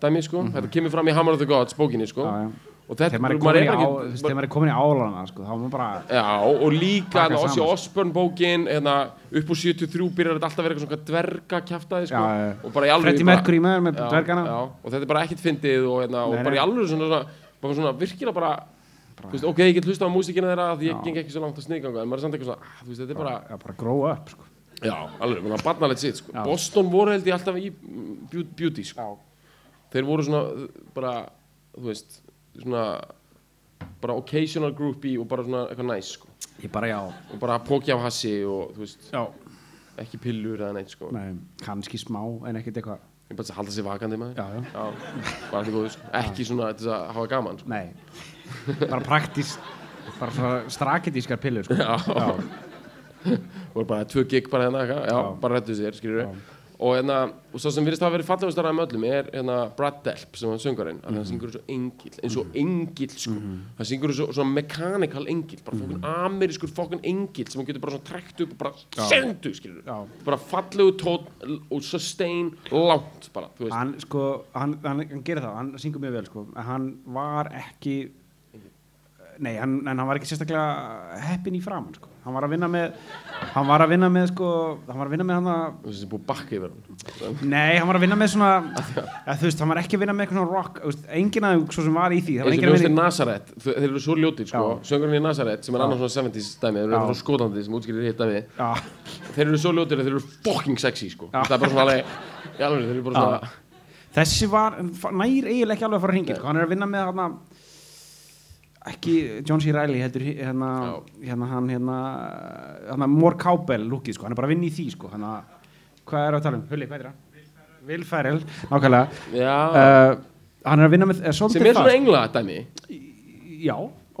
dæmi sko, þetta kemur fram í Hammer of the Gods bókinni sko. Já, já Þegar maður er maður maður er komin í álana sko, þá er maður bara Já, og líka Ossi. Osbourne bókin hérna, upp úr 73 byrjar þetta alltaf að vera eitthvað svona dverga kjaftaði sko, Freddie Mercury með, með dvergana já, og þetta er bara ekkert fyndið og, hérna, og bara í alveg svona, svona, bara svona virkilega bara, veist, ok, ég get hlusta á músíkina þeirra því ég geng ekki svo langt að sniðganga en maður er samt eitthvað svona, ah, veist, þetta er bara Já, bara grow up sko. já, alveg, bara barnalegt sitt sko. Boston voru held ég alltaf í beau- beauty sko. þeir voru svona bara, þú veist, svona bara occasional groupie og bara svona eitthvað næs sko. Ég bara já og bara póki af hassi og þú veist, Já ekki pillur eða neitt sko Nei, kannski smá en ekkert eitthvað ég bara að halda sér vakandi maður Já, já bara allir góður sko. ekki svona til þess að hafa gaman sko. Nei Bara praktist Bara svona straketískar pillur sko. Já. já. voru bara tvö gig bara hérna eitthvað, já, Já. bara rettu sér, skilur Já. Og hérna, og svo sem virðist hafa verið fallegustar af öllum er hérna Brad Delp sem var söngarinn, mm hann syngur svo engil eins og engil, sko. Hann syngur svo, svona mechanical engil bara fokkun amerískur fokkun engil sem hann getur bara svona trekt upp og bara sendu, skilur Já. bara fallegu tón og sustain langt bara, þú veist. Hann sko hann, hann, hann gerir það, hann syngur mjög vel sko. En hann var ekki Nei, hann, hann var ekki sérstaklega heppin í framann sko. Hann var að vinna með Hann var að vinna með sko Hann var að vinna með hann að þú veist, sem búið að bakka yfir hann Nei, hann var að vinna með svona [LAUGHS] ja, Þú veist, hann var ekki að vinna með eitthvað rock þú veist, Enginn að svo sem var í því það að ljóstir vinna í- Nazareth þeir eru svo ljótir sko, söngurinn í Nazareth sem er annars svona 70s dæmi þeir eru frá skotandi sem útskýrir hitt dæmi. Þeir eru svo ljótir að þeir eru fucking sexy sko. Það er bara svona alveg Já. þessi var nær eiginlega ekki alveg að fara að ringja sko. hann er að vinna með hann ekki John C. Reilly heldur hérna, hérna hann hérna, hérna Mór Kábel lúkið sko, hann er bara að vinna í því sko, hann hvað er að tala um, Hulli, hvað er það? Will Ferrell, nákvæmlega. Já, uh, hann er að vinna með er sem svolítið er svona það engla dæmi já,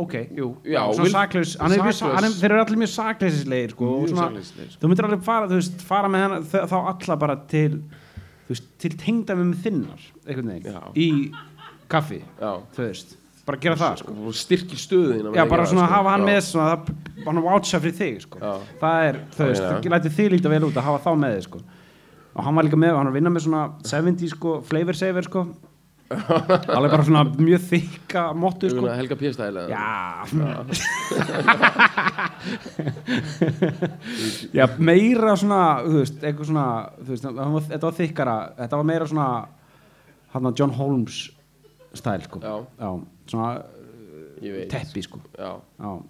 ok, jú. Já, svona Will- saklaus, er, er, þeir eru allir mjög sakleisislegir sko, og Mjög svona, sakleysislegir, sko. þú myndir alveg fara, þú veist, fara með hann, þá alla bara til þú veist, til tengda með þinnar einhvern veginn, í kaffi já, þú veist, bara gera það sko. styrkir stöðina já, bara svona hafa hann já. með svona, það, hann voucha fyrir þig sko. Já. það er, Já, veist, já. það lætur þig líta vel út að hafa þá með þig sko. og hann var líka með, hann var að vinna með svona 70 sko, flavor saver sko [LAUGHS] alveg bara svona mjög þykka mottu sko. Helga P-stæl Já [LAUGHS] Já, meira svona þú veist, eitthvað svona veist, þetta var þykkara þetta var meira svona hann að John Holmes stæl sko. Já. Svona teppi sko. já. Já,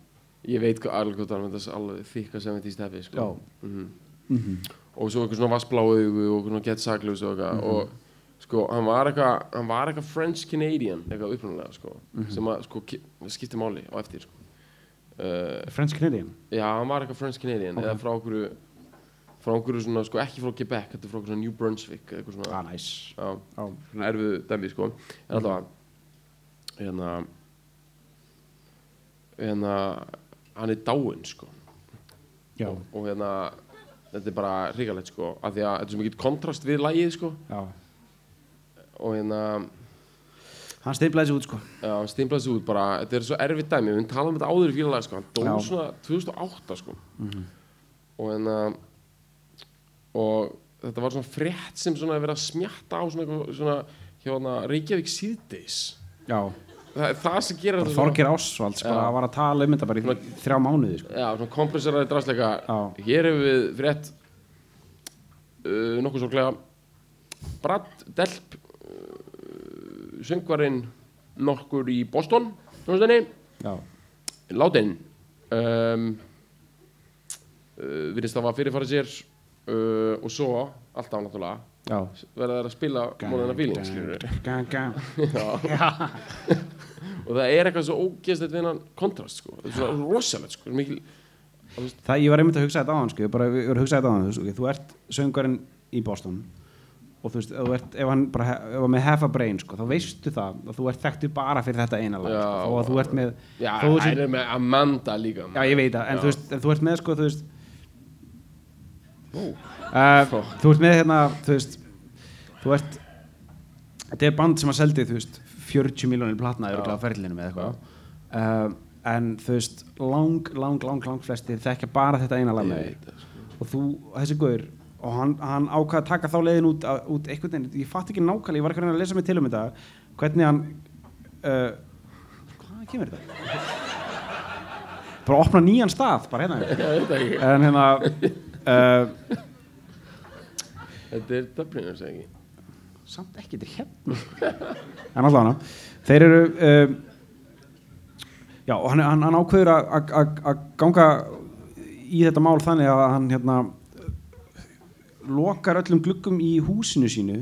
ég veit alveg hvað það er alveg þykka 70s teppi sko. Já. Mhm. og svo eitthvað svona vassblá augu og svona gett saklaus og eitthvað og sko, hann var eitthvað hann eitthvað French Canadian eitthvað upprunalega sko, sem að sko, ki- skipti máli á eftir sko. uh, French Canadian Já, hann var eitthvað French Canadian Ok. eða frá okkur frá okkur svona, sko, ekki frá Quebec þetta er frá okkur svona New Brunswick eitthvað svona, ah, nice. já, Já. svona erfið dæmi, sko en allavega hérna hérna hann er dáinn, sko Já. og, og hérna þetta er bara hrigalegt, sko af því að þetta er svo mikið kontrast við lægið, sko Já. og hérna hann steiflaði sér út sko. Já, hann stimplaði sig út bara, þetta er svo erfitt dæmi, við höfum talað um þetta áður í fílalega, sko, hann dó Já. svona 2008, sko. Og en að, og þetta var svona frétt sem svona er verið að smjatta á svona, svona hann Reykjavík síðdeis. Já. það er það sem gerir þetta Þorgir Ásvalds bara Já. var að tala um þetta bara í þrjá mánuði sko. Já, svona kompresseraði drastleika Já. Hér hefur við frétt uh, nokkuð sorglega Brad Delp uh, söngvarinn nokkur í Boston hljómsveitinni, Já, látin um, uh, virðist það var fyrirfæri sér uh, og svo alltaf náttúrulega verða þær að spila skilur Gang, gang. og það er eitthvað svo ógeðslegt við hennan kontrast sko. það er svo rosalegt sko. mikil, Það, ég var einmitt að hugsa þetta á hann sko. ég bara, ég var að hugsa þetta á hann okay, þú ert söngarinn í Boston og þú veist, þú ert, ef hann bara he- ef hann með half a brain, sko, þá veistu það að þú ert þekktu bara fyrir þetta eina lag sko, og að þú ert með já, það er með Amanda líka Já, ég veit það, en þú veist, en þú ert með sko, þú veist uh, Þú ert með hérna, þú veist þú ert þetta er band sem að seldi, þú veist 40 miljónir platnaður Já. á ferlinu með eitthvað uh, en þú veist lang, lang, lang, lang flestir þekkja bara þetta eina lag með sko. og þú, þessi guður og hann, hann ákvað að taka þá leiðin út, út einhvern veginn, ég fatt ekki nákvæmlega, ég var ekki að reyna að lesa mig til um þetta hvernig hann uh, hvaðan kemur þetta? bara opna nýjan stað, bara hérna [LAUGHS] en hérna uh, Þetta er Dubliners ekki samt ekki til hérna. En alltaf hana þeir eru uh, já og hann, hann, hann ákveður að- ganga í þetta mál þannig að hann hérna lokar öllum gluggum í húsinu sínu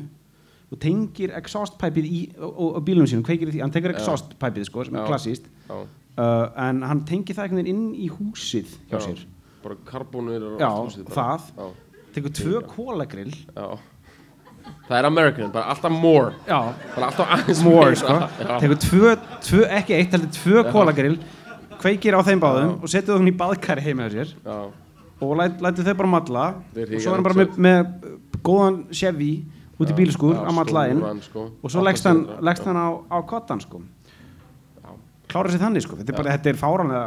og tengir exhaust pæpið í og, og, bílunum sínum, kveikir því, hann tengir exhaust pæpið sko, sem Já. er klassíst uh, en hann tengir það einhvern veginn inn í húsið hjá já. sér Bara karbónir og allt bara. það. Tekur tvö kólagrill Það er American, bara alltaf more. Já, Bara alltaf aðeins more sko. Tekur tvö, tvö, ekki eitt heldur tvö kólagrill kveikir á þeim báðum og setur það í baðkari heima hjá sér. Já, og læt, lætur þau bara matla og svo er hann bara með, með góðan Chevy út í bílskúr já, að matla inn. stóran, sko. og svo leggst hann, hann á, á kottan sko. Klára sér þannig sko. Þetta er bara, þetta er fáranlega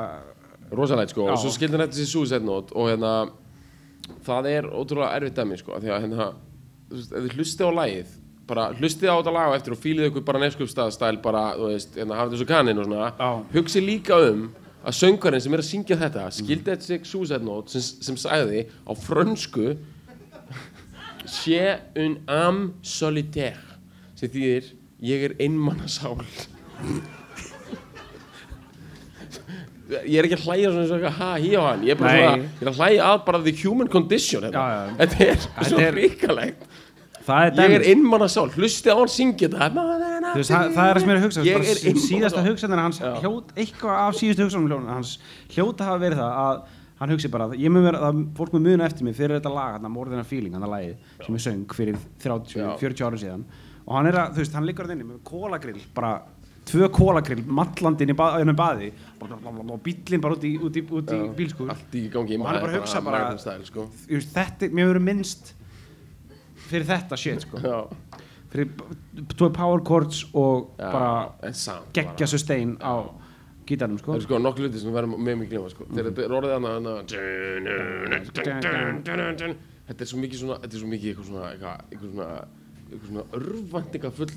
rosalegt sko Já. og svo skildi hann þetta sér suicide note og hérna það er ótrúlega erfitt dæmi sko af því að hérna þú veist, ef þið hlustið á lagið bara hlustið á þetta lag á eftir og fílið ykkur bara neskjöpstæðstæl bara, þú veist, hérna hafið þessu kaninn og svona Já. hugsið líka um að söngarinn sem er að syngja þetta skildi þetta sig suicide note sem, sem sagði á frönsku J'ai un âme solitaire sem þýðir ég er einmannasál ég er ekki að hlæja svona svona ha, hí á hann, ég er bara svona ég er að hlæja að bara the human condition hérna. Já, já. þetta er svo er- ríkalegt það er ég dæmi er einmannasál, hlustið á hann syngja þetta. Veist, það, það er það sem ég er að hugsa Ég er sí- síðasta einmana hugsanir hans hljót, eitthvað af síðustu hugsanum hans hljóta hafa verið það að hann hugsi bara að ég mun vera, að fólk mun muna eftir mig fyrir þetta lag, hann More Than a Feeling, hann að lagið sem er söng fyrir 30, Já. 40 ára síðan. Og hann er að, þú veist, hann liggur þarna inni með kólagrill, bara tvö kólagrill mallandinn í ba einu baði og bíllinn bara út í, út í, út í bílskur allt í gangi Og hann er bara að hugsa bara- American style, sko. Þetta, mér verður minnst fyrir þetta shit, sko já, fyrir tvö power chords og já, bara geggja bara. sustain á gítarnum sko Það eru sko nokkuð hluti sem við verðum með mig glema sko. Þegar þetta er orðið hana Þetta er svo mikið svona Þetta er svo mikið eitthvað svona eitthvað, eitthvað svona svona örvæntinga full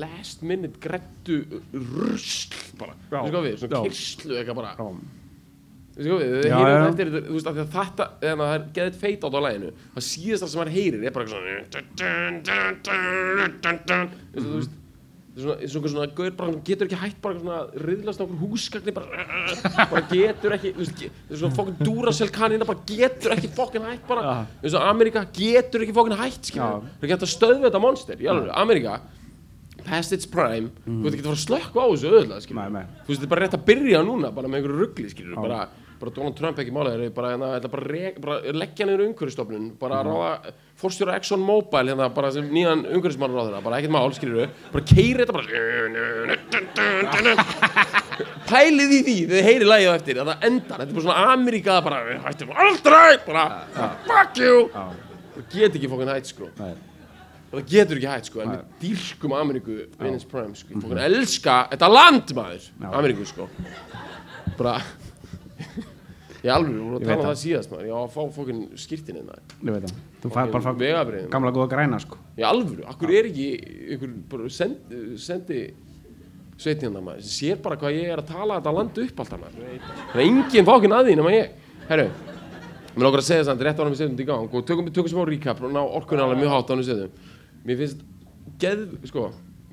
last minute grættu rusl bara, þú veist hvað við, svona Já. kyrslu eitthvað bara, Já. þú veist hvað við Já, heyrir eftir, þú veist, að þetta þannig að það er geðið feit át á læginu það síðasta sem maður heyrir er bara svona þú veist svona, svona, svona gaur bara getur ekki hætt bara svona riðlast á okkur húsgagni bara, bara getur ekki svona fokkin Duracell kanina bara getur ekki fokkin hætt bara. Eins og Amerika getur ekki fokkin hætt skilur það hægt að stöðva þetta monster í alveg Amerika past its prime þú veit ekki að fara að slökka á þessu öðvitað skilur þú veist þetta er bara rétt að byrja núna bara með einhverju ruggli skilur bara bara Donald Trump ekki málega þeir bara, hérna, ætla bara, rek, bara leggja niður umhverfistofnun bara Mhm. ráða fórstjóra Exxon Mobil hérna bara sem nýjan umhverfismann ráður bara ekkert mál skilur bara keiri þetta bara pælið í því þið heyri lægið eftir það endar. Þetta er bara svona Ameríka bara hættum aldrei! Bara fuck you! Það get ekki fokkin hætt sko. Það getur ekki hætt sko en við dýrkum Ameríku in its prime sko. Fokkin elska þetta land maður. Ameríku sko. Bara ég alveg, við vorum að Ég tala um það. það síðast maður. Ég á að fá fokkin skýrtin hérna Ég veit það. Þú fær bara Vegabréfin. gamla góða græna sko. Í alvöru, akkur er ekki einhver bara sendi, sendi sveitina maður, sem sér bara hvað ég er að tala þetta land upp alltaf maður það. Er enginn fákinn að því nema ég. Herru, mér lókar að segja þess að rétt ára við setjum þetta í gang. Og tökum, tökum smá recap og ná orkunni alveg mjög hátt á hann við setjum. Mér finnst geð, sko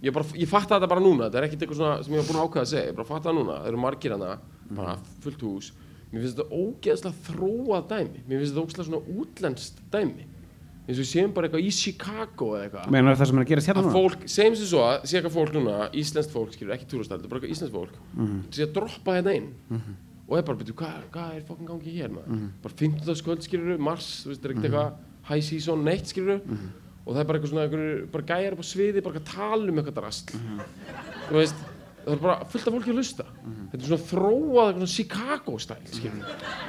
ég, bara, ég fatta þetta bara núna, þetta er ekkert eitthvað svona sem ég var búin að ákveða að segja, ég bara fatta það núna. Það eru margir hana, bara fullt hús mér finnst þetta ógeðslega þróað dæmi mér finnst þetta ógeðslega svona útlenskt dæmi eins og við séum bara eitthvað í Chicago eða eitthvað Menar það sem er að gerast hérna að núna? fólk, segjum sem svo að sé eitthvað fólk núna, íslenskt fólk skilur, ekki túrastæld, bara eitthvað íslenskt fólk Mhm. sé að droppa hérna inn og er bara, betur, hvað, hvað er fokkin gangi hér maður Mhm. bara 15. skvöld skilur, mars þú veist, það er ekkert eitthvað high season neitt skilur Mhm. og það er bara eitthvað svona einhver, bara gæjar upp á sviði, bara eitthvað að tala um eitthvað Mhm. það er bara fullt af fólki að lusta þetta er svona þróað svona Chicago stæl skilur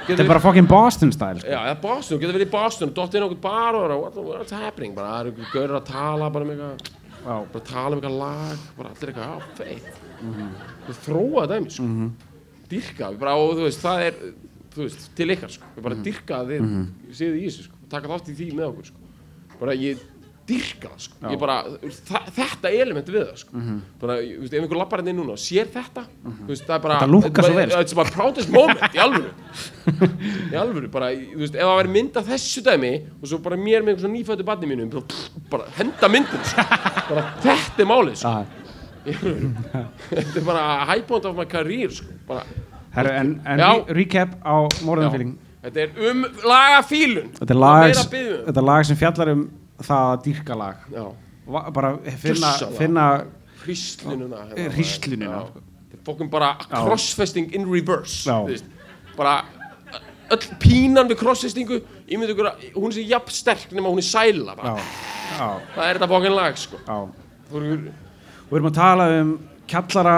Þetta er bara fucking Boston style sko. Já, eða Boston, þú getur verið í Boston, dótt inn á okkur bar og vera, what, what's happening, bara það eru ykkur gaurur að tala bara um eitthvað, Já. bara tala um eitthvað lag, bara allir eitthvað, já, feitt. Þú þróa dæmi, sko, dyrka, bara, og þú veist, það er, þú veist, til ykkar, sko, við bara dyrka að þið, séu í þessu, sko, taka þátt í því með okkur, sko, bara ég dyrka það, sko, ég bara, þa þetta element við það, sko, bara, þú veist, ef einhver lappar hérna inn núna og sér þetta, þú veist, það er bara, Þetta svo vel, sko. Proudest moment, í alvöru. Í alvöru, bara, veist, ef það væri mynd af þessu dæmi og svo bara mér með einhvern nýfættu barni mínu bara, bara henda myndin sko. bara þetta er málið sko. Þetta er bara high point of my career sko. bara, Herru, en, en recap á Morðan Feeling. Þetta er um lagafílun. Þetta er um. þetta er lag sem fjallar um það að dýrka lag. Já, bara finna, finna hríslununa Hríslununa, já. sko. fokkum bara crossfesting in reverse bara öll pínan við crossfestingu ímyndu ykkur að hún sé jafn sterk nema hún er sæla já, já, það er þetta fokkin lag sko. við erum að tala um kjallara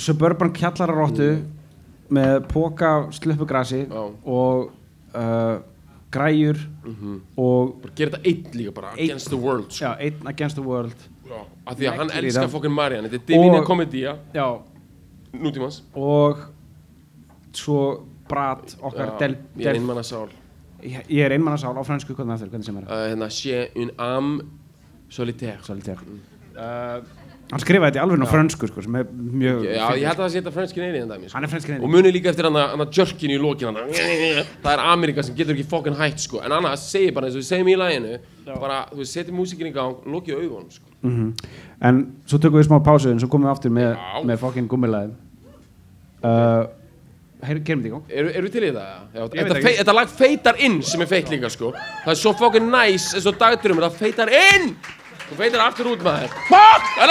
suburban kjallararóttu með póka sluppugrasi og uh, græjur og bara gera þetta einn líka bara Einn. against the world sko. já, einn against the world. Já, af því að hann elskar það. fokkin Marian þetta er Comedía. Já, nútímans. Og svo Brat okkar Já, del, ég er del, einmanna sál ég, ég er einmannasál á fransku hvernig hvernig sem er. Uh, hérna sé un âme solitaire. Solitaire. Uh, hann skrifaði þetta í alveg á fransku sko, sem er mjög já, ég held að það setja franskin eini en dæmi sko. hann er franskin og muni líka eftir hann að jerkin í hann það er Amerika sem getur ekki fokkin hætt sko. en annars segir bara eins og við segjum í læginu bara, þú setjum músikin í gang lokið augunum sko. Mhm. en svo tökum við smá pásu en svo komum við aftur með, Já. með fokkin gummilæði uh, heyr, gerum þetta í gang Eru er við til í það? Já, þetta, fei, þetta lag feitar inn sem er feitt líka sko Það er svo fokkin næs eins og dagdurum Það feitar inn Þú feitar aftur út maður Fokk! Það